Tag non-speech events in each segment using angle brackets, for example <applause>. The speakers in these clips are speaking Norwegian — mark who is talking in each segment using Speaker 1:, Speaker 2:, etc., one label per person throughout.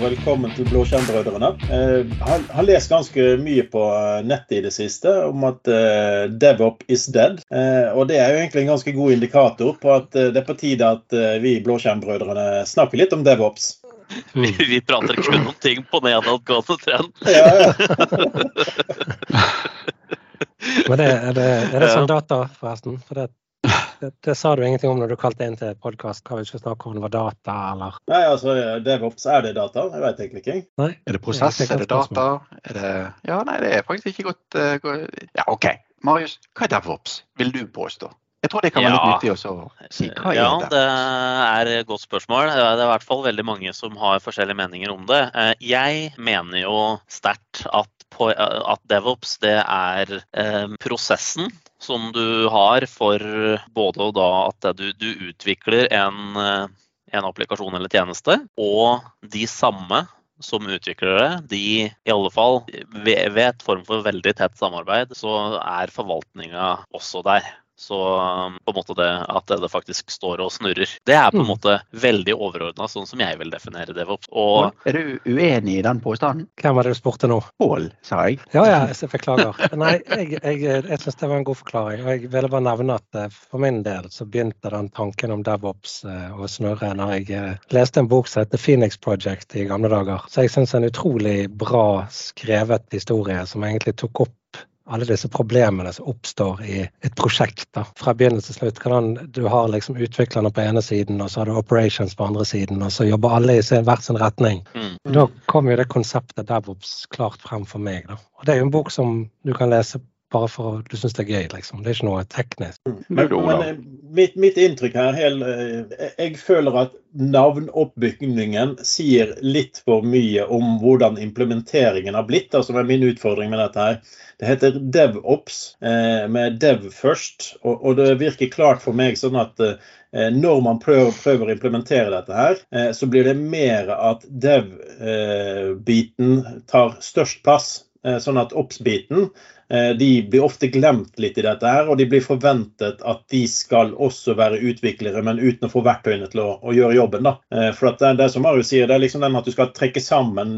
Speaker 1: og velkommen til Blåskjermbrødrene. Jeg har, har lest ganske mye på nettet i det siste om at uh, DevOp is dead. Uh, og det er jo egentlig en ganske god indikator på at det er på tide at vi Blåskjermbrødrene snakker litt om DevOps.
Speaker 2: Vi, vi prater kun om ting på nedadgående trend.
Speaker 1: Ja, ja. <laughs>
Speaker 3: Men det, er, det, er det sånn data, forresten? For det, det, det sa du ingenting om når du kalte inn til podkast. Kan vi ikke snakke om, det var data, eller?
Speaker 1: Nei, altså, DevOps, er det data? Jeg vet egentlig ikke.
Speaker 3: Nei?
Speaker 4: Er det prosess? Er det data? Er det Ja, nei, det er faktisk ikke godt, uh, Ja, OK. Marius, hva er DevOps, vil du påstå? Jeg tror det kan være litt
Speaker 2: Ja.
Speaker 4: nyttig også å si. Hva
Speaker 2: Ja,
Speaker 4: er
Speaker 2: det
Speaker 4: det
Speaker 2: er et godt spørsmål. Det er i hvert fall veldig mange som har forskjellige meninger om det. Eh, Jeg mener jo sterkt at, at DevOps det er eh, prosessen som du har for både og da at du, du utvikler en, eh, en applikasjon eller tjeneste, og de samme som utviklere, de i alle fall ved, ved et form for veldig tett samarbeid, så er forvaltninga også der. Så um, på en måte det at det faktisk står og snurrer. Det er på en
Speaker 3: Mm.
Speaker 2: måte veldig overordna, sånn som jeg vil definere DevOps. Og
Speaker 4: Er du uenig i den påstanden?
Speaker 3: Hvem var det du spurte nå?
Speaker 4: Pål, sa jeg.
Speaker 3: Ja, ja, jeg beklager. Nei, jeg, jeg, jeg syns det var en god forklaring. Og jeg ville bare nevne at eh, for min del så begynte den tanken om DevOps eh, å snurre når jeg eh, leste en bok som heter Phoenix Project i gamle dager. Så jeg syns en utrolig bra skrevet historie som egentlig tok opp alle disse problemene som oppstår i et prosjekt. da, Fra begynnelse til slutt. Hvordan du har liksom utviklerne på ene siden, og så har du operations på andre siden, og så jobber alle i sin, hver sin retning.
Speaker 2: mm,
Speaker 3: Da kom jo det konseptet DevOps klart frem for meg. Da. Og Det er jo en bok som du kan lese bare for at du syns det er gøy. liksom. Det er ikke noe teknisk.
Speaker 1: Men, men eh, mitt, mitt inntrykk her hel, eh, Jeg føler at navnoppbyggingen sier litt for mye om hvordan implementeringen har blitt. altså er min utfordring med dette her. Det heter DevOps, eh, med dev først. Og, og det virker klart for meg sånn at når man prøver, prøver å implementere dette her, så blir det mer at dev-biten tar størst plass. Sånn at ops-biten de blir ofte glemt litt i dette her, og de blir forventet at de skal også være utviklere, men uten å få verktøyene til å, å gjøre jobben. da. Eh, For det, det som Marius sier, det er liksom den at du skal trekke sammen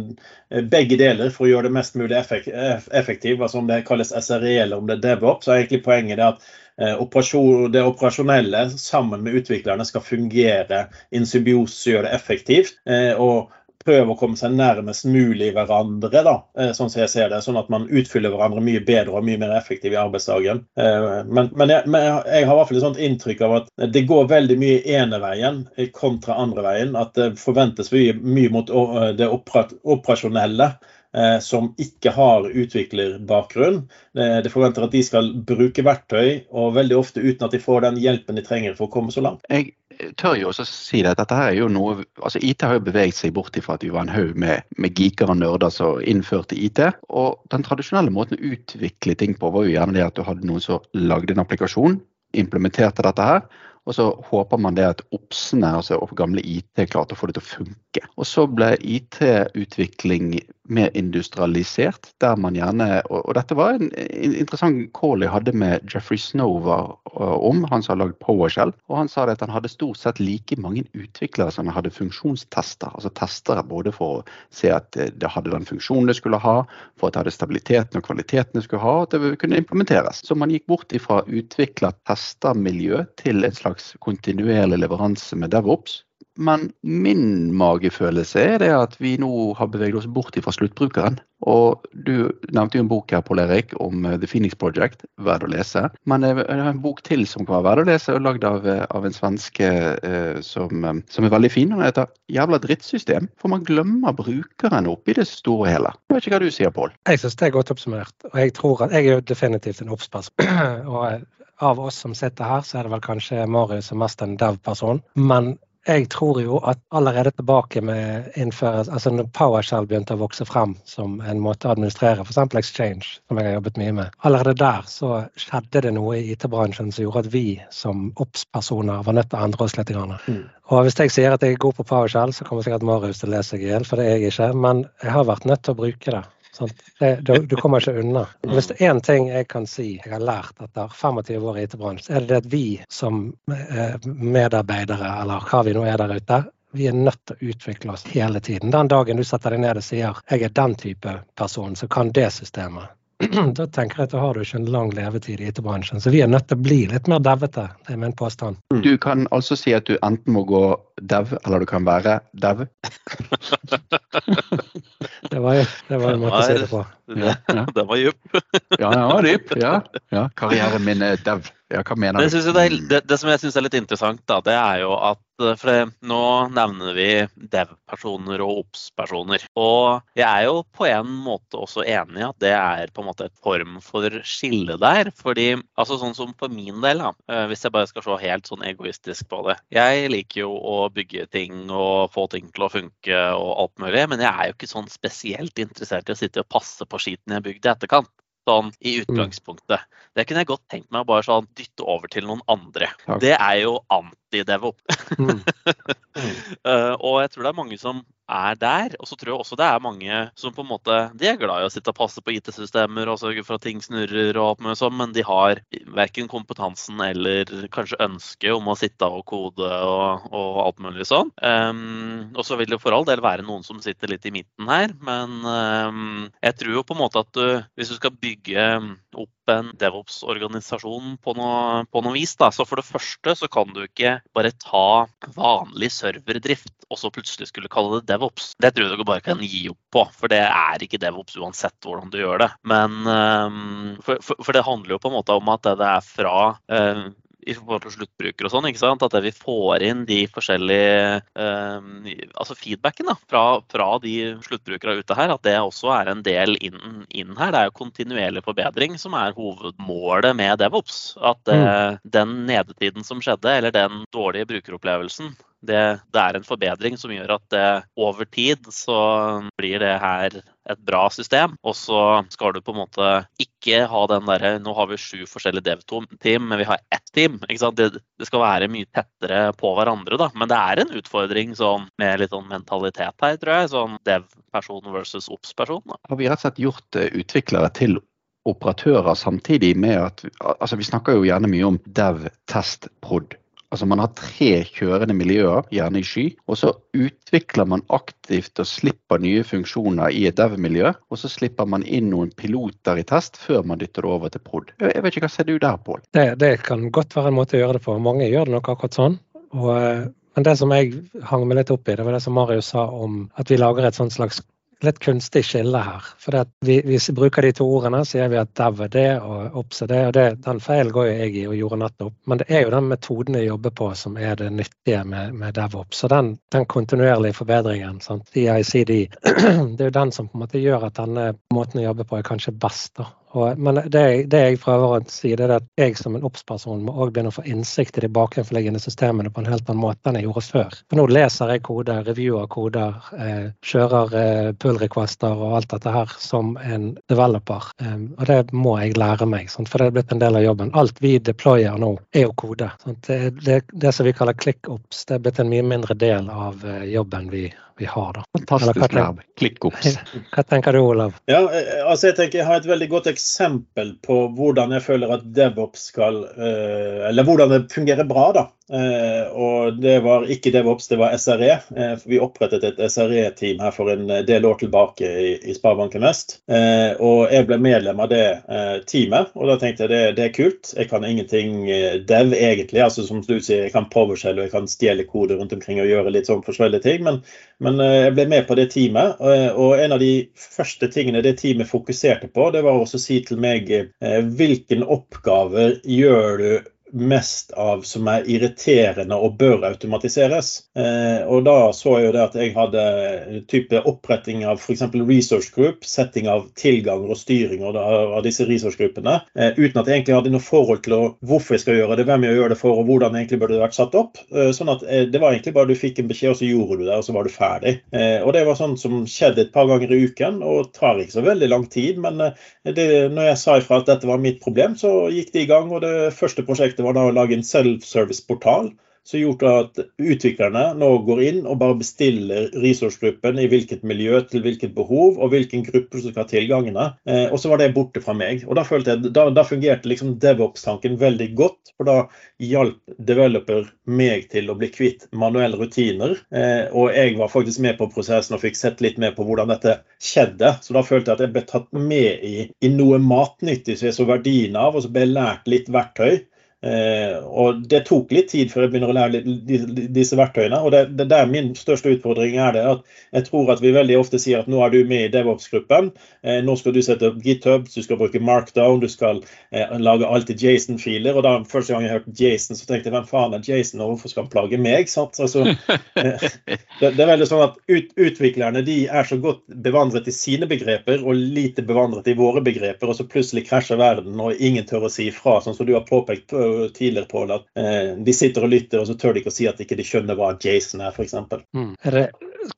Speaker 1: eh, begge deler for å gjøre det mest mulig effektivt. Altså om det kalles SRE eller om det er DevOps, så er egentlig poenget det at eh, det operasjonelle sammen med utviklerne skal fungere i en symbiose, gjøre det effektivt. eh, og prøve å komme seg nærmest mulig hverandre, da, eh, sånn som jeg ser det. Sånn at man utfyller hverandre mye bedre og mye mer effektivt i arbeidsdagen. Eh, Men, men, jeg, men jeg har i hvert fall et sånt inntrykk av at det går veldig mye ene veien eh, kontra andre veien. At det forventes mye, mot det operasjonelle. Eh, Som ikke har utviklerbakgrunn. De Det forventer at de skal bruke verktøy, og veldig ofte uten at de får den hjelpen de trenger for å komme så langt.
Speaker 4: Jeg tør jo også si det at dette her er jo noe altså IT har jo beveget seg bort ifra at vi var en haug med, med geeker og nerder som innførte IT. Og den tradisjonelle måten å utvikle ting på var jo gjerne det at du hadde noen som lagde en applikasjon, implementerte dette her. Og så håper man det at obsene, altså gamle IT, klarte å få det til å funke. Og så ble IT-utvikling mer industrialisert, der man gjerne Og, og dette var en, en interessant call jeg hadde med Jeffrey Snover uh, om, han som har lagd PowerShell. Og han sa det at han hadde stort sett like mange utviklere som han hadde funksjonstester. Altså testere både for å se at eh, det hadde den funksjonen det skulle ha, for at det hadde stabiliteten og kvaliteten det skulle ha, at det kunne implementeres. Så man gikk bort ifra utvikla testermiljø til en slags kontinuerlig leveranse med DevOps. Men min magefølelse er det at vi nå har beveget oss bort fra sluttbrukeren. Og du nevnte jo en bok her, Pål Erik, om eh, The Phoenix Project. Verd å lese. Men det har en bok til som kan være verd å lese, og lagd av, eh, av en svenske eh, som, som er veldig fin. Den heter 'Jævla drittsystem'. For man glemmer brukeren oppi det store og hele. Jeg vet ikke hva du sier, Pål.
Speaker 3: Jeg syns det er godt oppsummert. Og jeg tror at jeg er jo definitivt en obs-person. <clears throat> og av oss som sitter her, så er det vel kanskje Marius som mest en dev-person. Men jeg tror jo at allerede tilbake med innføres, altså når PowerShell begynte å vokse frem som en måte å administrere f.eks. Exchange, som jeg har jobbet mye med, allerede der så skjedde det noe i IT-bransjen som gjorde at vi som obs-personer var nødt til å endre oss litt.
Speaker 1: Mm.
Speaker 3: Og hvis jeg sier at jeg er god på PowerShell, så kommer sikkert Marius til å lese seg i hjel, for det er jeg ikke. Men jeg har vært nødt til å bruke det. Du, du kommer ikke unna. Og hvis det er én ting jeg kan si jeg har lært etter 25 år i IT-bransjen, så er det det at vi som eh, medarbeidere, eller hva vi nå er der ute, Vi er nødt til å utvikle oss hele tiden. Den dagen du setter deg ned og sier jeg er den type person som kan det systemet, <clears throat> da tenker jeg at da har du ikke en lang levetid i IT-bransjen. Så vi er nødt til å bli litt mer devete, det er min påstand.
Speaker 4: Du kan altså si at du enten må gå dev, eller du kan være dev. <laughs>
Speaker 3: det var det var en måte å si det på. <laughs>
Speaker 2: Ja, ja. Den var dyp.
Speaker 4: ja, den var dyp. Ja, ja. Karrieren min er dev. Ja, hva mener
Speaker 2: det,
Speaker 4: du?
Speaker 2: Det, det, det, som jeg syns er litt interessant, da, det er jo at for det, nå nevner vi dev-personer og OBS-personer. Og jeg er jo på en måte også enig i at det er på en måte et form for skille der. Fordi altså sånn som for min del, da, eh, hvis jeg bare skal se helt sånn egoistisk på det. Jeg liker jo å bygge ting og få ting til å funke og alt mulig, men jeg er jo ikke sånn spesielt interessert i å sitte og passe på skiten jeg bygde i etterkant sånn i mm. utgangspunktet. Det kunne jeg godt tenkt meg å bare sånn dytte over til noen andre. Takk. Det er jo anti-devop. mm. uh, <laughs> og jeg tror det er mange som er der. Og så tror jeg også det er mange som på en måte De er glad i å sitte og passe på IT-systemer og sørge for at ting snurrer og alt mulig sånn, men de har verken kompetansen eller kanskje ønske om å sitte og kode og, og alt mulig sånn. Um, og så vil det for all del være noen som sitter litt i midten her, men um, jeg tror jo på en måte at du, hvis du skal bygge opp en DevOps-organisasjon på, noe, på noe vis. Da. Så for det første så kan du ikke bare ta vanlig serverdrift og så plutselig skulle kalle det DevOps. Det tror jeg du bare kan gi opp på, for det er ikke DevOps uansett hvordan du gjør det. Men um, for, for, for, det handler jo på en måte om at det er fra uh, i forhold til sluttbruker og sånn. ikke sant? At vi får inn de forskjellige eh, Altså feedbacken da, fra, fra de sluttbrukere ute her, at det også er en del inn, inn, her. Det er jo kontinuerlig forbedring som er hovedmålet med DevOps. At eh, mm. den nedetiden som skjedde, eller den dårlige brukeropplevelsen, det, det, er en forbedring som gjør at det, over tid så blir det her et bra system. Og så skal du på en måte ikke ha den derre Nå har vi sju forskjellige dev-team, men vi har ett team. Det, det, skal være mye tettere på hverandre, da. Men det er en utfordring sånn, med litt sånn mentalitet her, tror jeg. Sånn dev-person versus ops-person.
Speaker 4: Har vi rett og slett gjort eh, utviklere til operatører samtidig med at altså Vi snakker jo gjerne mye om dev, test, prod. Altså Man har tre kjørende miljøer, gjerne i sky. Og så utvikler man aktivt og slipper nye funksjoner i et dev-miljø. Og så slipper man inn noen piloter i test før man dytter det over til prod. Jeg vet ikke, Hva ser du der, Pål?
Speaker 3: Det, det, kan godt være en måte å gjøre det på. Mange gjør det nok akkurat sånn. Og, eh, men det som jeg hang meg litt opp i, det var det som Marius sa om at vi lager et slags litt kunstig skille her. For vi, vi, bruker de to ordene, sier vi at dev er det og obs er det. og det, Den feilen går jo jeg i og gjorde nettopp. Men det er jo den metoden jeg jobber på som er det nyttige med, med DevOps. Og den, den kontinuerlige forbedringen, sant? DICD, <clears throat> det er jo den som på en måte gjør at denne måten å jobbe på er kanskje best. da. Og, men det, det, jeg prøver å si, det er at jeg som en oppsperson må også begynne å få innsikt i de bakenforliggende systemene på en helt annen måte enn jeg gjorde før. For nå leser jeg koder, reviewer koder, eh, kjører eh, pull requester og alt dette her som en developer. Eh, og det må jeg lære meg, sant? for det er blitt en del av jobben. Alt vi deployer nå, er jo kode. Det, det, det, som vi kaller ClickOps, det er blitt en mye mindre del av uh, jobben vi vi har. Da.
Speaker 4: Fantastisk verb. Klikkops. <laughs>
Speaker 3: Hva tenker du, Olav?
Speaker 1: Ja, eh, altså jeg tenker jeg har et veldig godt eksempel på hvordan jeg føler at DevOps skal eh, Eller hvordan det fungerer bra, da. Eh, og det var ikke DevOps, det var SRE. Eh, vi opprettet et SRE-team her for en del år tilbake i, Sparebanken Vest. Og jeg ble medlem av det teamet, og da tenkte jeg det, det er kult. Jeg kan ingenting dev egentlig. altså Som du sier, jeg kan PowerShell og jeg kan stjele kode rundt omkring og gjøre litt sånn forskjellige ting. Men, men jeg ble med på det teamet, og en av de første tingene det teamet fokuserte på, det var også å si til meg hvilken oppgave gjør du mest av som er irriterende og bør automatiseres. Eh, og da så jeg jo det at jeg hadde type oppretting av f.eks. resource group, setting av tilganger og styring av disse resource groupene, eh, uten at jeg egentlig hadde noe forhold til hvorfor jeg skal gjøre det, hvem jeg gjør det for, og hvordan egentlig burde det vært satt opp. Eh, sånn at det var egentlig bare du fikk en beskjed, og så gjorde du det, og så var du ferdig. Og det var sånn som skjedde et par ganger i uken, og tar ikke så veldig lang tid. Men det, når jeg sa ifra at dette var mitt problem, så gikk det i gang, og det første prosjektet var da å lage en self-service-portal som gjorde at utviklerne nå går inn og bare bestiller resourcegruppen i hvilket miljø til hvilket behov, og hvilken gruppe som skal ha tilgangene. Eh, og så var det borte fra meg. Og Da jeg, da, da fungerte liksom DevOps-tanken veldig godt, for da hjalp developer meg til å bli kvitt manuelle rutiner. Eh, og jeg var faktisk med på prosessen og fikk sett litt mer på hvordan dette skjedde. Så da følte jeg at jeg ble tatt med i, i noe matnyttig som jeg så verdien av, og så ble jeg lært litt verktøy. Eh, og Det tok litt tid før jeg begynner å lære disse verktøyene. og det, det der Min største utfordring er det at jeg tror at vi veldig ofte sier at nå er du med i DevOps-gruppen. Eh, nå skal du sette opp GitHub, du skal bruke Markdown, du skal eh, lage alltid Jason-filer. og da Første gang jeg hørte Jason, så tenkte jeg hvem faen er Jason, og hvorfor skal han plage meg? Altså, <laughs> eh, det, det, er veldig sånn at ut, Utviklerne de er så godt bevandret i sine begreper og lite bevandret i våre begreper, og så plutselig krasjer verden, og ingen tør å si ifra, sånn som du har påpekt tidligere på at eh, de sitter og lytter, og så tør de ikke å si at ikke de skjønner hva Jason er, f.eks. Mm.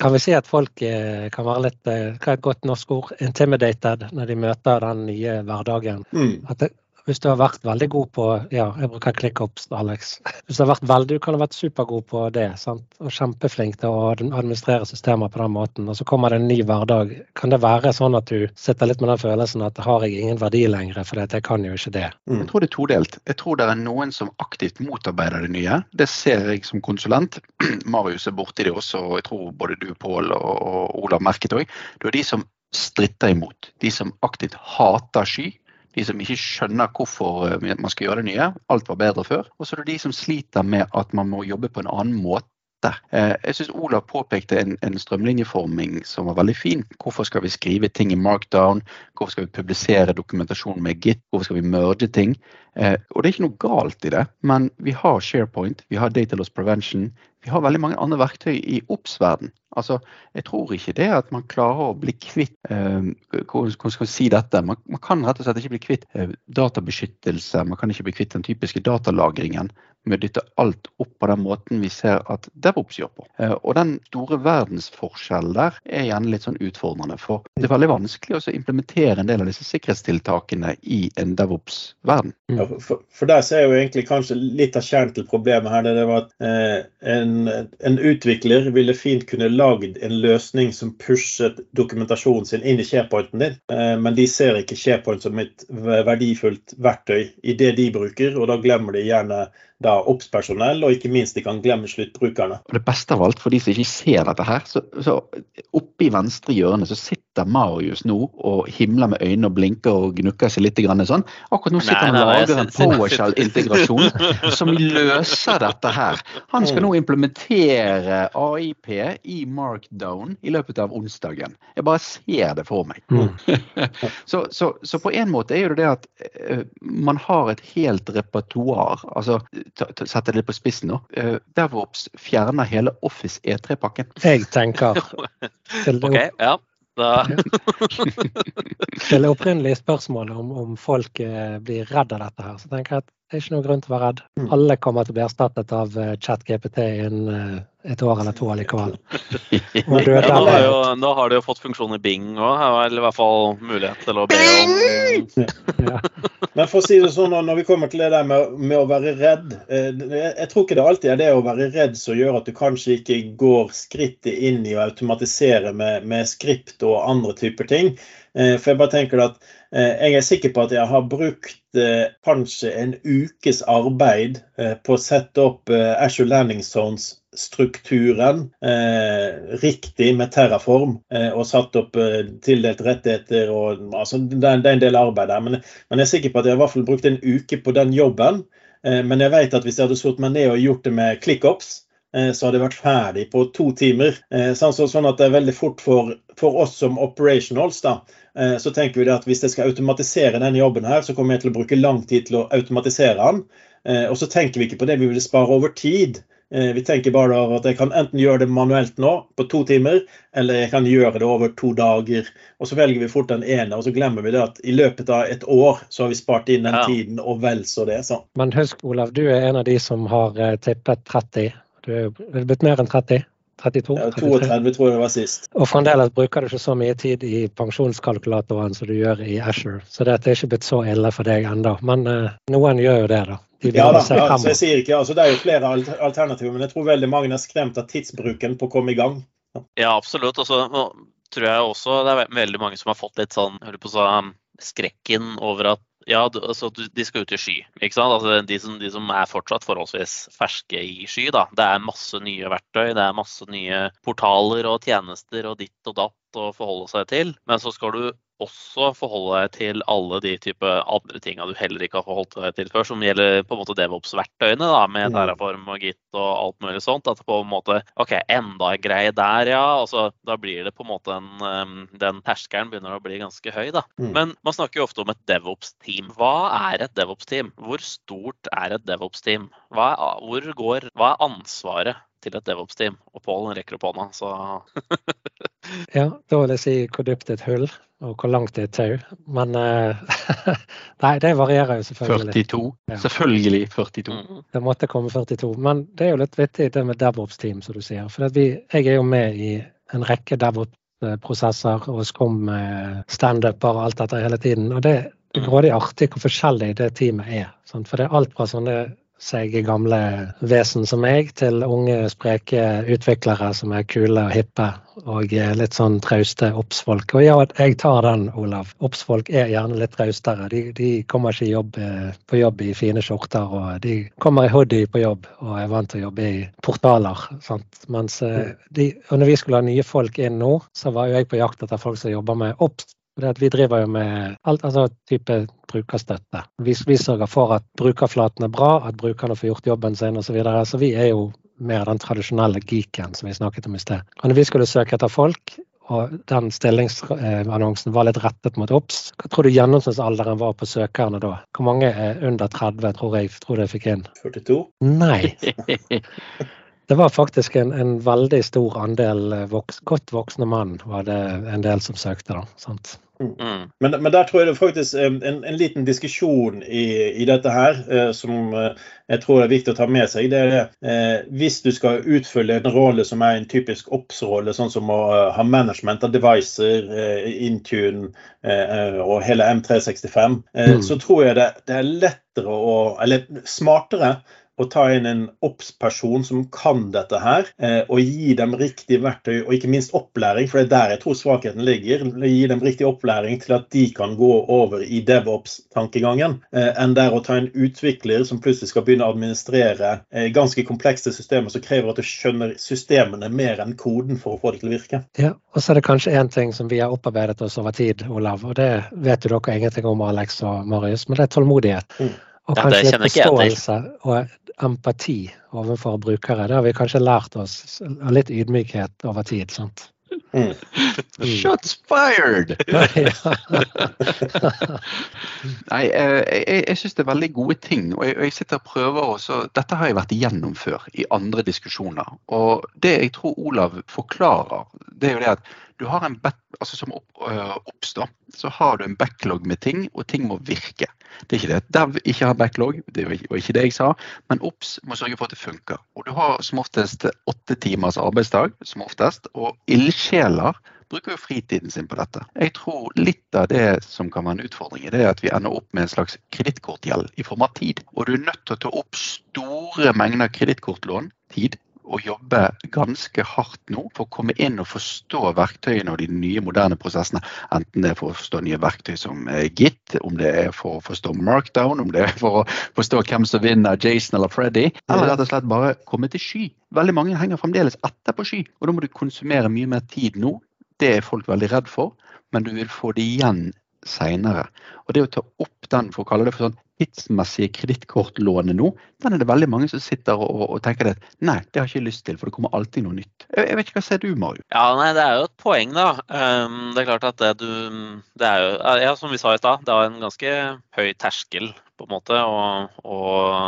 Speaker 3: Kan vi si at folk eh, kan være litt, eh, hva er et godt norsk ord, intimidated når de møter den nye hverdagen? Mm. At det, hvis du har vært veldig god på ja, jeg bruker ClickOps, Alex. Hvis du har vært veldig, du kan ha vært supergod på det sant? og kjempeflink til å administrere systemer på den måten, og så kommer det en ny hverdag. Kan det være sånn at du sitter litt med den følelsen at har jeg ingen verdi lenger, for jeg kan jo ikke det?
Speaker 4: Mm. Jeg tror det er todelt. Jeg tror det er noen som aktivt motarbeider det nye. Det ser jeg som konsulent. <clears throat> Marius er borti det også, og jeg tror både du, Pål og Olav merket òg. Det er de som stritter imot. De som aktivt hater sky de som ikke skjønner hvorfor eh, man skal gjøre det nye. Alt var bedre før. Og så er det de som sliter med at man må jobbe på en annen måte. Eh, jeg syns Olav påpekte en, en, strømlinjeforming som var veldig fin. Hvorfor skal vi skrive ting i markdown? Hvorfor skal vi publisere dokumentasjon med Git? Hvorfor skal vi merge ting? Eh, og det er ikke noe galt i det, men vi har SharePoint, vi har Data Loss Prevention, vi har veldig mange andre verktøy i oppsverden. Altså, jeg tror ikke det at man klarer å bli kvitt eh, hvordan skal man si dette? Man, man, kan rett og slett ikke bli kvitt eh, databeskyttelse, man kan ikke bli kvitt den typiske datalagringen med å dytte alt opp på den måten vi ser at DevOps gjør på. Eh, og den store verdensforskjellen der er gjerne litt sånn utfordrende. For det er veldig vanskelig å implementere en del av disse sikkerhetstiltakene i en DevOps-verden.
Speaker 1: Ja, for, for, der ser jeg jo egentlig kanskje litt av kjernen til problemet her. Det var at eh, en, en utvikler ville fint kunne lagd en løsning som pushet dokumentasjonen sin inn i SharePointen din, eh, men de ser ikke SharePoint som et verdifullt verktøy i det de bruker, og da glemmer de gjerne da oppspersonell, og ikke minst de kan glemme sluttbrukerne.
Speaker 4: Det beste av alt, for de som ikke ser dette her, så, så oppe i venstre hjørne så sitter Marius nå og himler med øynene og blinker og gnukker seg litt grann sånn. Akkurat nå sitter han og lager en PowerShell-integrasjon som løser dette her. Han skal nå implementere AIP i Markdown i løpet av onsdagen. Jeg bare ser det for meg. Mm. <laughs> så, så, så, på en måte er jo det det at uh, man har et helt repertoar. altså sette det litt på spissen nå. Uh, DevOps fjerner hele Office E3-pakken.
Speaker 3: Jeg tenker <laughs>
Speaker 2: til okay, ja. <laughs>
Speaker 3: til det opprinnelige spørsmålet om, om folk uh, blir redd av dette her, så tenker jeg at det er ikke noen grunn til å være redd. Mm. Alle kommer til å bli erstattet av uh, ChatGPT innen et år eller to allikevel. <laughs>
Speaker 2: Ja, nå, har jo, nå har de jo fått funksjon i Bing òg, eller i hvert fall mulighet til å be om
Speaker 1: ja. <laughs> Men for å si det sånn, når vi kommer til det der med, med å være redd eh, Jeg tror ikke det alltid er det å være redd som gjør at du kanskje ikke går skrittet inn i å automatisere med, med skript og andre typer ting. Eh, for jeg bare tenker at eh, jeg er sikker på at jeg har brukt kanskje en ukes arbeid på å sette opp Ashore Landing Zones strukturen eh, riktig med Terraform eh, og satt opp eh, tildelt rettigheter. og altså, det, er, det, er, en del arbeid der. Men, men, jeg er sikker på at jeg i hvert fall brukte en uke på den jobben. Eh, men jeg vet at hvis jeg hadde satt meg ned og gjort det med ClickOps, eh, så hadde jeg vært ferdig på to timer. Eh, sånn, at det er veldig fort for, for oss som operationals. da, så tenker vi at Hvis jeg skal automatisere denne jobben, her, så kommer jeg til å bruke lang tid til å automatisere den. Og så tenker vi ikke på det vi vil spare over tid. Eh, vi tenker bare at jeg kan enten gjøre det manuelt nå på to timer, eller jeg kan gjøre det over to dager. Og Så velger vi fort den ene, og så glemmer vi det at i løpet av et år så har vi spart inn den ja. tiden og vel så det. Så.
Speaker 3: Men husk Olav, du er en av de som har eh, tippet 30. Du er blitt mer enn 30? 32?
Speaker 1: Ja, 32 tror jeg det var sist.
Speaker 3: Og fremdeles bruker du ikke så mye tid i pensjonskalkulatoren som du gjør i Asher. Så det er ikke blitt så ille for deg ennå. Men eh, noen gjør jo det, da. De
Speaker 1: Ja da, ja, så jeg sier ikke, altså Det er jo flere alternativer, men jeg tror veldig mange er skremt av tidsbruken på å komme i gang.
Speaker 2: Ja, absolutt. Og så tror jeg også det er veldig mange som har fått litt sånn hører på sånn skrekken over at ja, altså, de skal ut i sky. ikke sant? Altså, de, som, de som er fortsatt forholdsvis ferske i sky. da. Det er masse nye verktøy, det er masse nye portaler og tjenester og ditt og datt å forholde seg til. Men så skal du også forholde deg til alle de type andre tinga du heller ikke har forholdt deg til før, som gjelder på en måte DevOps-verktøyene, da, med
Speaker 1: Mm.
Speaker 2: Terraform og Git og alt mulig sånt. At på en måte OK, enda en greie der, ja. Altså, da blir det på en måte en Den terskelen begynner å bli ganske høy, da.
Speaker 1: Mm.
Speaker 2: Men man snakker jo ofte om et DevOps-team. Hva er et DevOps-team? Hvor stort er et DevOps-team? Hva, hva er ansvaret til et DevOps-team? Og Pål rekker opp hånda, så <laughs>
Speaker 3: Ja, da vil jeg si hvor dypt et hull, og hvor langt det er et tau. Men eh, <laughs> Nei, det varierer jo selvfølgelig.
Speaker 4: 42.
Speaker 3: Ja.
Speaker 4: Selvfølgelig 42.
Speaker 2: mm.
Speaker 3: Det måtte komme 42. Men det er jo litt vittig det med DevOps-team, som du sier. For at vi, jeg er jo med i en rekke DevOps-prosesser og Scrum eh, standuper og alt dette hele tiden. Og det er grådig artig hvor forskjellig det teamet er. Sant? For det er alt fra sånne seige gamle vesen som meg, til unge, spreke utviklere som er kule og hippe og litt sånn trauste obsfolk. Og ja, jeg tar den, Olav. Obsfolk er gjerne litt traustere. De, de kommer ikke jobb, eh, på jobb i fine skjorter, og de kommer i hoodie på jobb og er vant til å jobbe i portaler. Sant? Mens eh, de, og når vi skulle ha nye folk inn nå, så var jo jeg på jakt etter folk som jobber med obs. Det at vi driver jo med alt, altså type brukerstøtte. Vi, vi sørger for at brukerflaten er bra, at brukerne får gjort jobben sin osv. Så, videre. så vi er jo mer den tradisjonelle geeken som vi snakket om i sted. Og når vi skulle søke etter folk, og den stillingsannonsen var litt rettet mot OBS, hva tror du gjennomsnittsalderen var på søkerne da? Hvor mange er under 30, tror jeg, tror jeg fikk inn?
Speaker 1: 42.
Speaker 3: Nei. <laughs> Det var faktisk en, en veldig stor andel eh, voks, godt voksne mann var det en del som søkte. da, sant?
Speaker 2: Mm.
Speaker 1: Men, men der tror jeg det faktisk er en, en liten diskusjon i, i dette her eh, som eh, jeg tror er viktig å ta med seg. Det er eh, Hvis du skal utfylle en rolle som er en typisk OPS-rolle, sånn som å eh, ha management av devices, eh, Intune og hele M365, eh,
Speaker 3: Mm.
Speaker 1: så tror jeg det, det er lettere å Eller smartere å ta inn en OPS-person som kan dette her, eh, og gi dem riktig verktøy og ikke minst opplæring, for det er der jeg tror svakheten ligger. Gi dem riktig opplæring til at de kan gå over i DevOps-tankegangen, eh, enn der å ta en utvikler som plutselig skal begynne å administrere eh, ganske komplekse systemer som krever at du skjønner systemene mer enn koden for å få det til å virke.
Speaker 3: Ja, Og så er det kanskje én ting som vi har opparbeidet oss over tid, Olav. Og det vet jo dere ingenting om, Alex og Marius, men det er tålmodighet.
Speaker 1: Mm.
Speaker 3: Og kanskje litt forståelse og empati overfor brukere. Det har vi kanskje lært oss. Og litt ydmykhet over tid. sant?
Speaker 1: Mm.
Speaker 3: Mm.
Speaker 4: Shots fired! <laughs> Nei, eh, jeg, jeg syns det er veldig gode ting. Og jeg, jeg sitter og prøver også Dette har jeg vært igjennom før i andre diskusjoner. Og det jeg tror Olav forklarer, det er jo det at du har en back, altså som opp, øh, oppstår, så har du en backlog med ting, og ting må virke. Det er ikke det at Dev ikke har backlog, det var ikke, det jeg sa, men OBS må sørge for at det funker. Og du har som oftest åtte timers arbeidsdag, som oftest, og ildsjeler bruker jo fritiden sin på dette. Jeg tror litt av det som kan være en utfordring, det er at vi ender opp med en slags kredittkortgjeld i form av tid. Og du er nødt til å ta opp store mengder kredittkortlån, tid, og jobbe ganske hardt nå for å komme inn og forstå verktøyene og de nye, moderne prosessene. Enten det er for å forstå nye verktøy som eh, Git, om det er for å forstå Markdown, om det er for å forstå hvem som vinner, Jason eller Freddy, eller rett og slett bare komme til sky. Veldig mange henger fremdeles etter på sky, og da må du konsumere mye mer tid nå. Det er folk veldig redd for, men du vil få det igjen seinere. Og det å ta opp den, for å kalle det for sånn tidsmessige kredittkortlånet nå, den er det veldig mange som sitter og, og tenker at nei, det har jeg ikke lyst til, for det kommer alltid noe nytt. Jeg, jeg vet ikke hva ser du, Mario?
Speaker 2: Ja, nei, Det er jo et poeng, da. Um, det er klart at det du Det er jo, ja, som vi sa i stad, det er en ganske høy terskel på en måte å, å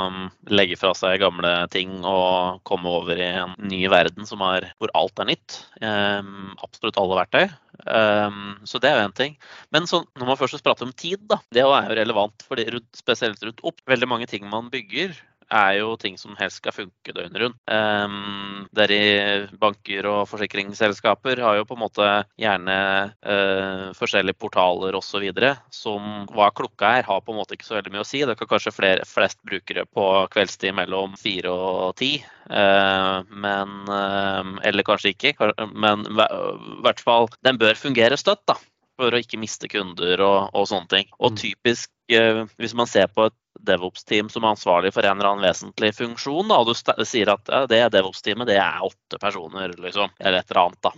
Speaker 2: um, legge fra seg gamle ting og komme over i en ny verden som er, hvor alt er nytt. Um, absolutt alle verktøy. Um, så det er jo én ting. Men så, når man først prater om tid, da, det er jo relevant, fordi, rundt- spesielt rundt opp. Veldig mange ting man bygger, er jo ting som helst skal funke døgnet rundt. Um, dere i banker og forsikringsselskaper har jo på en måte gjerne uh, forskjellige portaler osv. som hva klokka er, har på en måte ikke så veldig mye å si. Det kan kanskje flere, flest brukere på kveldstid mellom fire og ti. Uh, men uh, Eller kanskje ikke. Men i hvert fall, den bør fungere støtt. da for å ikke miste kunder og, og sånne ting. Og mm. typisk, eh, hvis man ser på et DevOps-team som er ansvarlig for en eller annen vesentlig funksjon, da, og du sier at ja, det DevOps-teamet det er åtte personer, liksom, eller et eller annet, da.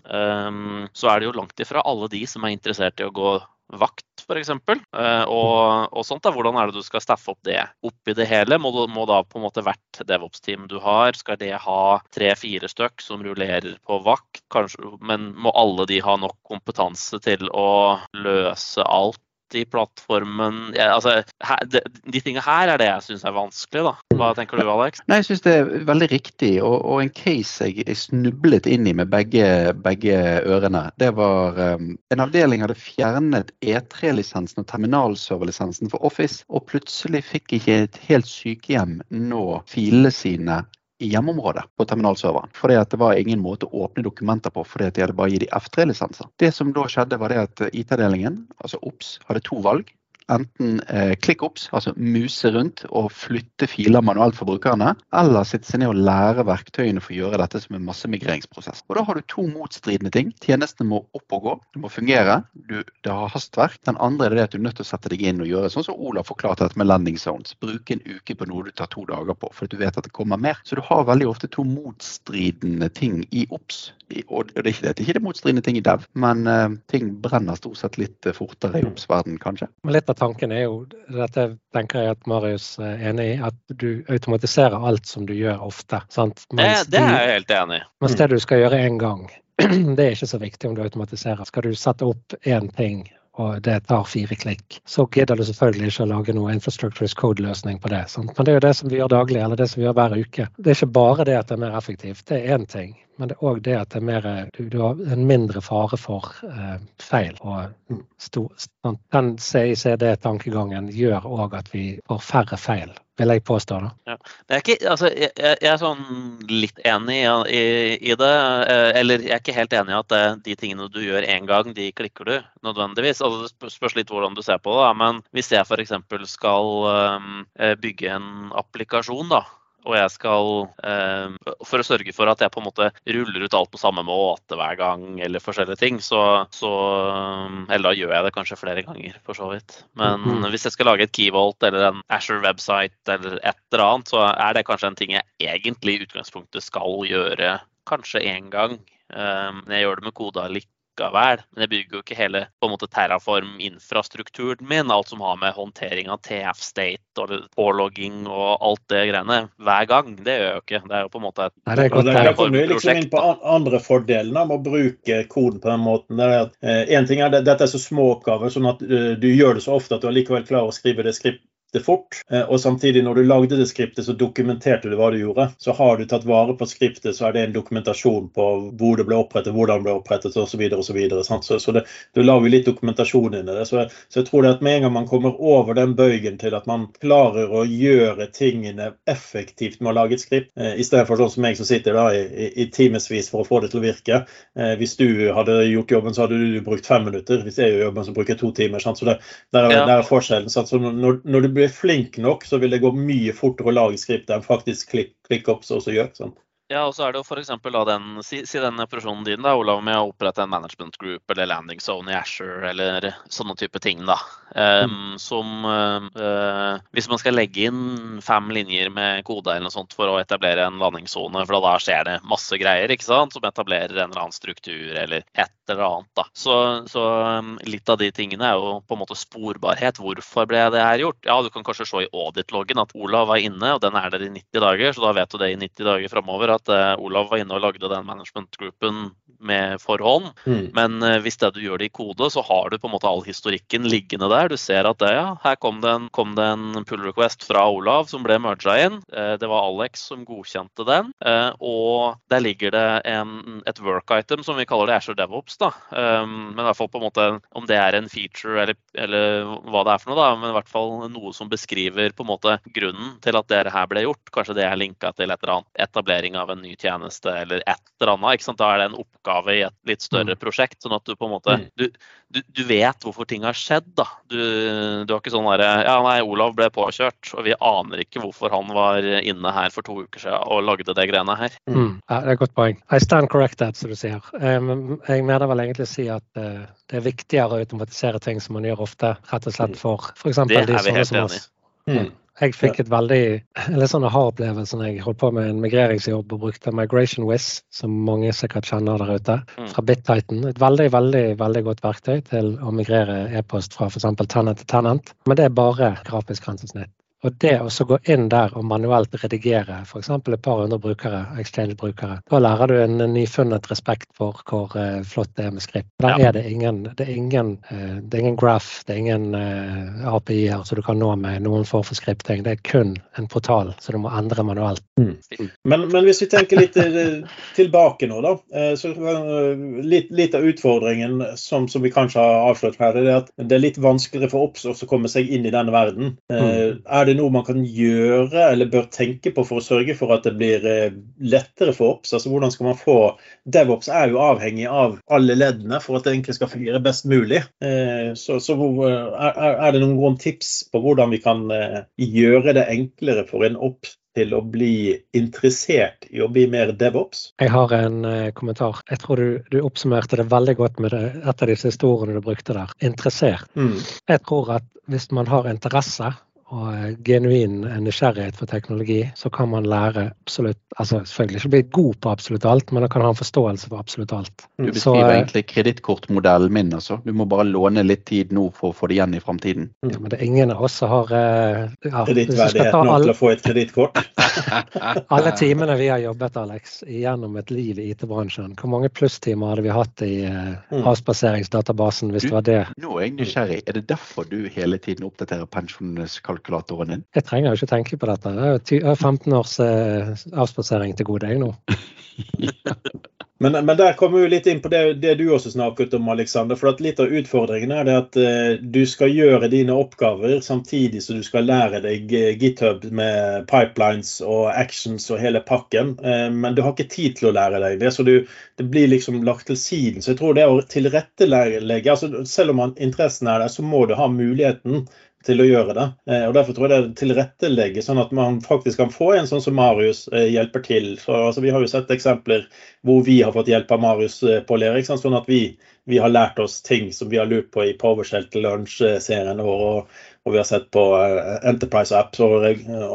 Speaker 2: Um, så er det jo langt ifra alle de som er interessert i å gå vakt, f.eks. Uh, og, og sånt. da, Hvordan er det du skal staffe opp det oppi det hele? Må, må da på en måte hvert DevOps-team du har, skal det ha tre-fire stykk som rullerer på vakt? Kanskje, men må alle de ha nok kompetanse til å løse alt i plattformen ja, altså, her, de, de tingene her er det jeg syns er vanskelig. da. Hva tenker du, Alex?
Speaker 4: Nei, Jeg syns det er veldig riktig. Og, og en case jeg, jeg, snublet inn i med begge, begge ørene, det var um, en avdeling hadde fjernet E3-lisensen og terminalserverlisensen for Office, og plutselig fikk ikke et helt sykehjem nå filene sine i hjemmeområdet på terminalserveren. Fordi at det var ingen måte å åpne dokumenter på fordi at de hadde bare gitt de F3-lisenser. Det som da skjedde, var det at IT-avdelingen, altså OBS, hadde to valg enten eh, ClickOps, altså muse rundt og flytte filer manuelt for brukerne, eller sitte seg ned og lære verktøyene for å gjøre dette som en massemigreringsprosess. Og Da har du to motstridende ting. Tjenestene må opp og gå, det må fungere. Du, det har hastverk. Den andre er det at du er nødt til å sette deg inn og gjøre sånn som Olav forklarte dette med landing zones. Bruke en uke på noe du tar to dager på, for du vet at det kommer mer. Så du har veldig ofte to motstridende ting i OBS. Og det er ikke det, det er ikke det motstridende ting i dev, men uh, ting brenner stort sett litt fortere i OBS-verden, kanskje.
Speaker 3: Litt av tanken er jo, dette tenker jeg at Marius er enig i, at du automatiserer alt som du gjør ofte.
Speaker 2: Sant? Det, det er jeg helt enig i.
Speaker 3: Mens det du skal gjøre én gang, <clears throat> det er ikke så viktig om du automatiserer. Skal du sette opp én ting og det tar fire klikk, så gidder du selvfølgelig ikke å lage noe infrastructure as code-løsning på det. Sant? Men det er jo det som vi gjør daglig, eller det som vi gjør hver uke. Det er ikke bare det at det er mer effektivt, det er én ting. Men det er òg det at det er mer, du, du, har en mindre fare for eh, feil. Og stor, den CICD-tankegangen gjør òg at vi får færre feil, vil jeg påstå. da.
Speaker 2: Ja. Jeg, er ikke, altså, jeg, jeg, er sånn litt enig i, i, det. Eh, eller jeg er ikke helt enig i at eh, de tingene du gjør én gang, de klikker du nødvendigvis. Altså, det spørs litt hvordan du ser på det. Men hvis jeg f.eks. skal um, bygge en applikasjon, da og jeg skal eh, For å sørge for at jeg på en måte ruller ut alt på samme måte hver gang, eller forskjellige ting, så, så Eller da gjør jeg det kanskje flere ganger, for så vidt. Men mm -hmm. hvis jeg skal lage et Keyvolt eller en Asher website eller et eller annet, så er det kanskje en ting jeg egentlig i utgangspunktet skal gjøre kanskje én gang. Um, jeg gjør det med koda litt likevel. Men jeg bygger jo ikke hele på en måte Terraform-infrastrukturen min, alt som har med håndtering av TF-state og pålogging og alt det greiene, hver gang. Det gjør jeg jo ikke. Det er jo på en måte et
Speaker 1: Terraform-prosjekt. Liksom inn på andre fordelene med å bruke koden på den måten. Det er at, eh, en ting er at Dette er så små oppgaver, sånn at uh, du gjør det så ofte at du allikevel klarer å skrive det skript det fort. Eh, og samtidig, når du lagde det skriptet, så dokumenterte du hva du gjorde. Så har du tatt vare på skriptet, så er det en dokumentasjon på hvor det ble opprettet, hvordan det ble opprettet osv. Så, videre, og så, så, så det, du lager litt dokumentasjon inn i det. Så, så, jeg tror det at med en gang man kommer over den bøygen til at man klarer å gjøre tingene effektivt med å lage et skript, eh, istedenfor sånn som jeg som sitter da i, i, i timevis for å få det til å virke. Eh, hvis du hadde gjort jobben, så hadde du brukt fem minutter. Hvis jeg gjør jobben, så bruker jeg to timer. Sant? Så det, der, er, ja. der er forskjellen. Sant? Så når, når du blir flink nok, så vil det gå mye fortere å lage skript enn faktisk ClickOps også gjør. Sånn.
Speaker 2: Ja, og så er det jo f.eks. den, si, si den operasjonen din, da, Olav, med å opprette en management group eller landing zone i Asher eller sånne type ting. da. Um, mm. Som uh, Hvis man skal legge inn fem linjer med kode eller noe sånt for å etablere en landingssone, for da skjer det masse greier ikke sant, som etablerer en eller annen struktur eller et eller annet. da. Så, så um, litt av de tingene er jo på en måte sporbarhet. Hvorfor ble det her gjort? Ja, Du kan kanskje se i audit-loggen at Olav var inne, og den er der i 90 dager, så da vet du det i 90 dager framover at uh, Olav var inne og lagde den management-groupen med forhånd.
Speaker 1: Mm.
Speaker 2: Men eh, hvis det du gjør det i kode, så har du på en måte all historikken liggende der. Du ser at det, ja, her kom det en, kom det en pull request fra Olav som ble merga inn. Eh, Det var Alex som godkjente den. eh, Og der ligger det en, et work item som vi kaller det Azure DevOps. da. Um, Men i hvert fall på en måte om det er en feature eller, eller hva det er for noe, da. Men i hvert fall noe som beskriver på en måte grunnen til at det her ble gjort. Kanskje det er linka til et eller annet etablering av en ny tjeneste eller et eller annet. ikke sant? Da er det en oppgave i et litt større prosjekt. sånn at du på en måte
Speaker 1: Mm.
Speaker 2: du, du, du vet hvorfor ting har skjedd. da. Du, du har ikke sånn derre Ja, nei, Olav ble påkjørt, og vi aner ikke hvorfor han var inne her for to uker siden og lagde det greiene her.
Speaker 3: Mm. Ja, det er et godt poeng. I stand corrected, som du sier. Um, jeg mener vel egentlig å si at eh, det er viktigere å automatisere ting som man gjør ofte, rett og slett for f.eks.
Speaker 2: Det er
Speaker 3: de
Speaker 2: vi
Speaker 3: sånne
Speaker 2: helt
Speaker 3: som
Speaker 2: enig
Speaker 3: oss.
Speaker 1: Mm.
Speaker 3: Jeg fikk et veldig eller sånn aha-opplevelse når jeg holdt på med en migreringsjobb og brukte Migration Wiz, som mange sikkert kjenner der ute,
Speaker 2: Mm.
Speaker 3: fra BitTitan. Et veldig, veldig veldig godt verktøy til å migrere e-post fra f.eks. tenant til tenant. Men det er bare grafisk grensesnitt. Og det å gå inn der og manuelt redigere f.eks. et par hundre brukere, Exchange-brukere, da lærer du en nyfunnet respekt for hvor eh, flott det er med skript. Der
Speaker 2: Ja.
Speaker 3: er det ingen, det er ingen, eh, det er ingen graph, det er ingen eh, API-er som du kan nå med noen form for skripting. Det er kun en portal som du må endre manuelt.
Speaker 1: Men, men hvis vi tenker litt tilbake nå, da. Så litt, litt av utfordringen som, som vi kanskje har avslørt her, det er at det er litt vanskeligere for Ops å komme seg inn i denne verden. Mm. Er det noe man kan gjøre eller bør tenke på for å sørge for at det blir eh, lettere for Ops? Altså hvordan skal man få DevOps er jo avhengig av alle leddene for at det egentlig skal fungere best mulig. Eh, Så, så er, er- det noen gode tips på hvordan vi kan eh, gjøre det enklere for en Ops til å bli interessert i å bli mer DevOps?
Speaker 3: Jeg har en eh, kommentar. Jeg tror du, du oppsummerte det veldig godt med det, et av disse historiene du brukte der. Interessert.
Speaker 1: Mm.
Speaker 3: Jeg tror at hvis man har interesse og genuin nysgjerrighet for teknologi, så kan man lære absolutt altså Selvfølgelig ikke bli god på absolutt alt, men man kan ha en forståelse for absolutt alt.
Speaker 4: Du
Speaker 1: beskriver
Speaker 3: Så, eh,
Speaker 4: egentlig kredittkortmodellen min. altså. Du må bare låne litt tid nå for å få det igjen i framtiden.
Speaker 3: Ja, men det er ingen av oss som har eh, ja,
Speaker 1: Kredittverdighet nok til å få et kredittkort? <laughs>
Speaker 3: alle timene vi har jobbet Alex, gjennom et liv i IT-bransjen, hvor mange plusstimer hadde vi hatt i
Speaker 1: Mm.
Speaker 3: avspaseringsdatabasen hvis det var det?
Speaker 4: Nå er jeg nysgjerrig. Er det derfor du hele tiden oppdaterer pensjonskalkulatoren din?
Speaker 3: Jeg trenger jo ikke tenke på dette. Jeg har jo ty- jeg har 15 års eh, avspasering til gode, jeg nå. <laughs>
Speaker 1: Men, men der kommer vi litt inn på det, det du også snakket om, Alexander. For litt av utfordringen er det at uh, du skal gjøre dine oppgaver samtidig som du skal lære deg eh, GitHub med pipelines og actions og hele pakken. Uh, men du har ikke tid til å lære deg det, så du, det blir liksom lagt til siden. Så jeg tror det å tilrettelegge altså Selv om interessen er der, så må du ha muligheten til å gjøre det. Eh, og Derfor tror jeg det tilrettelegger sånn at man faktisk kan få en sånn som Marius eh, hjelper til. Så, altså, vi har jo sett eksempler hvor vi har fått hjelp av Marius eh, på lære. Sånn at vi, vi har lært oss ting som vi har lurt på i PowerShell til lunsj-serien vår. Og, og vi har sett på Enterprise Apps og,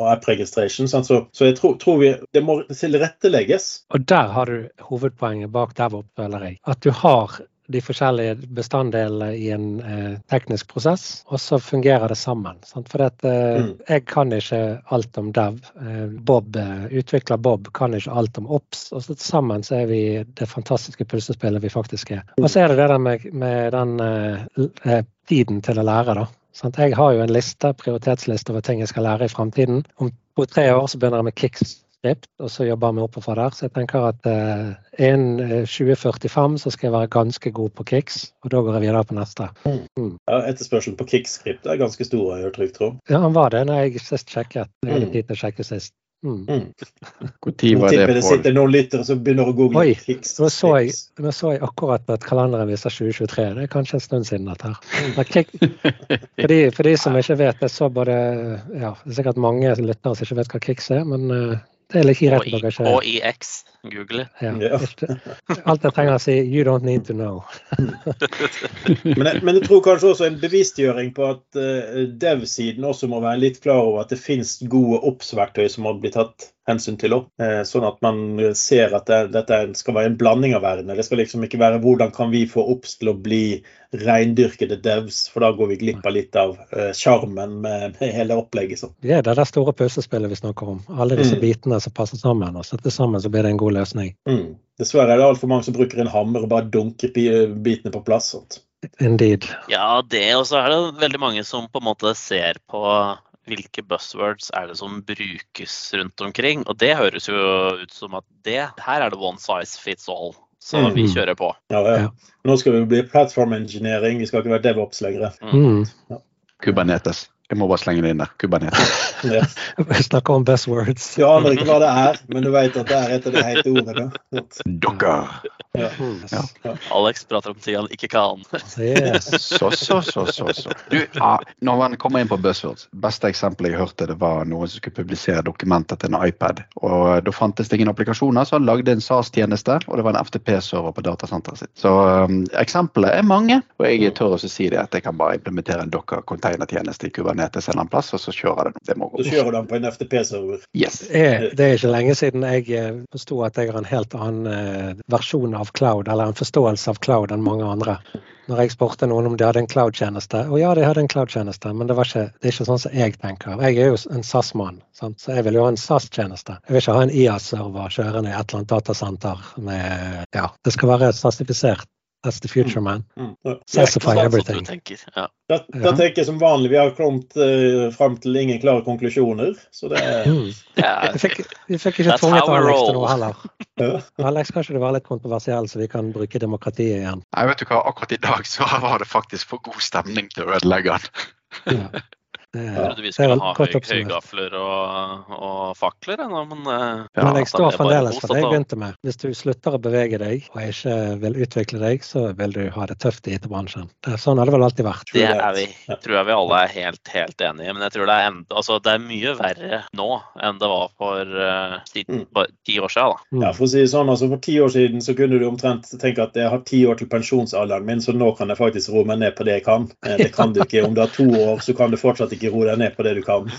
Speaker 1: App Registration. Så, så jeg tror, tror vi det må tilrettelegges.
Speaker 3: Og der har du hovedpoenget bak DevOps, føler jeg. At du har de forskjellige bestanddelene i en eh, teknisk prosess, og så fungerer det sammen. Sant? For at, eh,
Speaker 1: Mm.
Speaker 3: jeg kan ikke alt om dev. Eh, Bob, eh, utvikler Bob kan ikke alt om Ops. Og så sammen så er vi det fantastiske pulsespillet vi faktisk er. Og så er det det der med, med den eh, eh, tiden til å lære, da. Sant? Jeg har jo en liste, prioritetsliste over ting jeg skal lære i framtiden. Om på tre år så begynner jeg med Kicks skript, og så jobber vi oppover der. Så jeg tenker at eh, innen eh, 2045 så skal jeg være ganske god på Kicks, og da går jeg videre på neste.
Speaker 1: Ja, etterspørselen på Kicks-skript er ganske stor, har jeg hørt rykter om.
Speaker 3: Ja, han var det når jeg sist sjekket. Jeg hadde
Speaker 1: Mm.
Speaker 3: tid til å sjekke sist. Mm.
Speaker 1: Mm.
Speaker 4: Når var det, Pål?
Speaker 1: det sitter noen lyttere som begynner å google
Speaker 3: Oi,
Speaker 1: Kicks.
Speaker 3: Nå så, jeg, nå så jeg akkurat at kalenderen viser 2023. Det er kanskje en stund siden dette her. <laughs> For, de, for de som ikke vet, jeg så både ja, Det er sikkert mange lyttere som ikke vet hva Kicks er, men eh, det er litt greit
Speaker 2: Og, i, IX. Google.
Speaker 3: det.
Speaker 1: Ja.
Speaker 3: Alt jeg trenger å si You don't need to know. <laughs>
Speaker 1: Men jeg, men jeg tror kanskje også en bevisstgjøring på at uh, dev-siden også må være litt klar over at det finnes gode oppsverktøy som må bli tatt hensyn til òg. sånn at man ser at det, dette skal være en blanding av verdener. Det skal liksom ikke være hvordan kan vi få OBS til å bli reindyrkede devs, for da går vi glipp av litt av eh, sjarmen med, med hele opplegget. Så.
Speaker 3: Det er det store puslespillet vi snakker om. Alle disse
Speaker 1: Mm.
Speaker 3: bitene som passer sammen. Og Setter sammen så blir det en god god løsning.
Speaker 1: Mm. Dessverre er det altfor mange som bruker en hammer og bare dunker bitene på plass. Sånt.
Speaker 3: Indeed.
Speaker 2: Ja, det, og så er det veldig mange som på en måte ser på hvilke buzzwords er det som brukes rundt omkring. Og det høres jo ut som at det, her er det one size fits all. Så
Speaker 1: Mm.
Speaker 2: vi kjører på.
Speaker 1: Ja, ja.
Speaker 3: Ja.
Speaker 1: Nå skal vi bli platform engineering, vi skal ikke være DevOps lenger.
Speaker 3: Mm.
Speaker 4: Kubernetes. Jeg må bare slenge det inn der. Kubernetes. <laughs>
Speaker 1: Ja.
Speaker 3: Vi snakker om buzzwords.
Speaker 1: Du aner ikke hva det er, men du vet at det er et av de hete ordene. Dokker.
Speaker 4: Docker.
Speaker 3: Ja.
Speaker 4: Ja.
Speaker 2: Alex prater om ting han ikke kan.
Speaker 3: Yes.
Speaker 4: Så, så, så, så. så. Du, ah, når man kommer inn på buzzwords, beste eksempelet jeg hørte, det var noen som skulle publisere dokumenter til en iPad. og Da fantes det ingen applikasjoner, så han lagde en SAS-tjeneste, og det var en FTP-server på datasenteret sitt. Så um, eksemplene er mange, og jeg tør også si det at jeg kan bare implementere en Docker-containertjeneste i Kubernetes en eller annen plass, og så kjører den. Det må gå.
Speaker 1: Så kjører den på en FTP-server.
Speaker 4: Yes.
Speaker 3: Det er, ikke lenge siden jeg eh, forsto at jeg har en helt annen eh, versjon av cloud, eller en forståelse av cloud enn mange andre. Når jeg spurte noen om de hadde en cloud-tjeneste, og ja, de hadde en cloud-tjeneste, men det, var ikke, det er ikke sånn som jeg tenker. Jeg er jo en SAS-mann, så jeg vil jo ha en SAS-tjeneste. Jeg vil ikke ha en IA-server kjørende i et eller annet datasenter med Ja, det skal være sassifisert. That's the future, man.
Speaker 1: Mm. Ja.
Speaker 3: Sassify
Speaker 2: Sånn
Speaker 3: everything.
Speaker 2: tenker. Ja.
Speaker 1: Da, da tenker jeg som vanlig, vi har kommet uh, fram til ingen klare konklusjoner. Så det er
Speaker 3: Mm.
Speaker 2: Ja,
Speaker 3: Vi fikk, vi fikk ikke
Speaker 2: That's
Speaker 3: tvunget
Speaker 2: how we
Speaker 3: Alex til noe heller.
Speaker 1: ja. <laughs>
Speaker 3: Alex, kanskje du var litt kontroversiell, så vi kan bruke demokratiet igjen.
Speaker 4: Nei, vet du hva, akkurat i dag så var det faktisk for god stemning til å ødelegge den.
Speaker 3: Ja. <laughs>
Speaker 2: Jeg trodde vi skulle ha høy, høygafler og, og fakler ennå, men eh,
Speaker 4: Ja,
Speaker 3: Men jeg står fremdeles for det jeg begynte med. Hvis du slutter å bevege deg og ikke vil utvikle deg, så vil du ha det tøft i IT-bransjen. Sånn har det vel alltid vært.
Speaker 2: Det er vi.
Speaker 1: Ja.
Speaker 2: tror jeg vi alle er helt, helt enige i. Men jeg tror det er, en, altså, det er mye verre nå enn det var for eh, ti,
Speaker 1: Mm.
Speaker 2: år siden. Da.
Speaker 3: Mm.
Speaker 1: Ja, for å si det sånn, altså For ti år siden så kunne du omtrent tenke at jeg har ti år til pensjonsalderen min, så nå kan jeg faktisk roe meg ned på det jeg kan. Eh, Det kan du ikke. Om du har to år, så kan du fortsatt ikke roe deg ned på det du kan.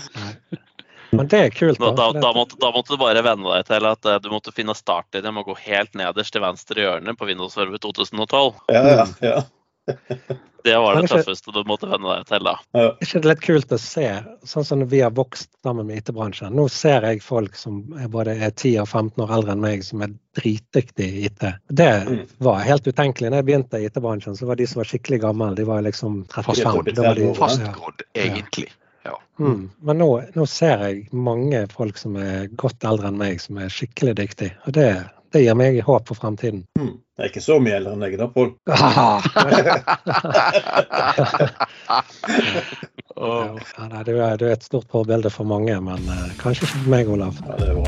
Speaker 3: Men det er kult.
Speaker 2: Da, da, da, måtte, da måtte du bare venne deg til at uh, du måtte finne startlinjen med å gå helt nederst til venstre hjørne på Windows Server 2012.
Speaker 1: Ja, ja, ja.
Speaker 2: Det var det tøffeste du måtte venne deg til da.
Speaker 1: ja.
Speaker 3: Er ikke det litt kult å se, sånn som vi har vokst sammen med IT-bransjen. Nå ser jeg folk som er både er 10 og 15 år eldre enn meg, som er dritdyktige i IT. Det
Speaker 1: Mm.
Speaker 3: var helt utenkelig. Når jeg begynte i IT-bransjen, så var de som var skikkelig gamle, de var liksom 35.
Speaker 1: Fastgrodd.
Speaker 3: Da var de- ja.
Speaker 4: Fastgrodd, egentlig. Ja.
Speaker 3: Mm. Men nå, nå ser jeg mange folk som er godt eldre enn meg, som er skikkelig dyktige. Og det, det gir meg håp for fremtiden.
Speaker 1: Hmm. Jeg er ikke så mye eldre enn deg, da, Pål. <laughs>
Speaker 3: Ja, nei, du, er, du er et stort forbilde for mange, men uh, kanskje ikke for meg, Olav.
Speaker 1: Ja, det er bra.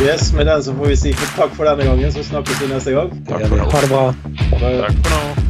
Speaker 1: Yes, med den så får vi si takk for denne gangen, så snakkes vi neste gang.
Speaker 3: Takk for nå. Ha det bra.
Speaker 2: Takk for nå.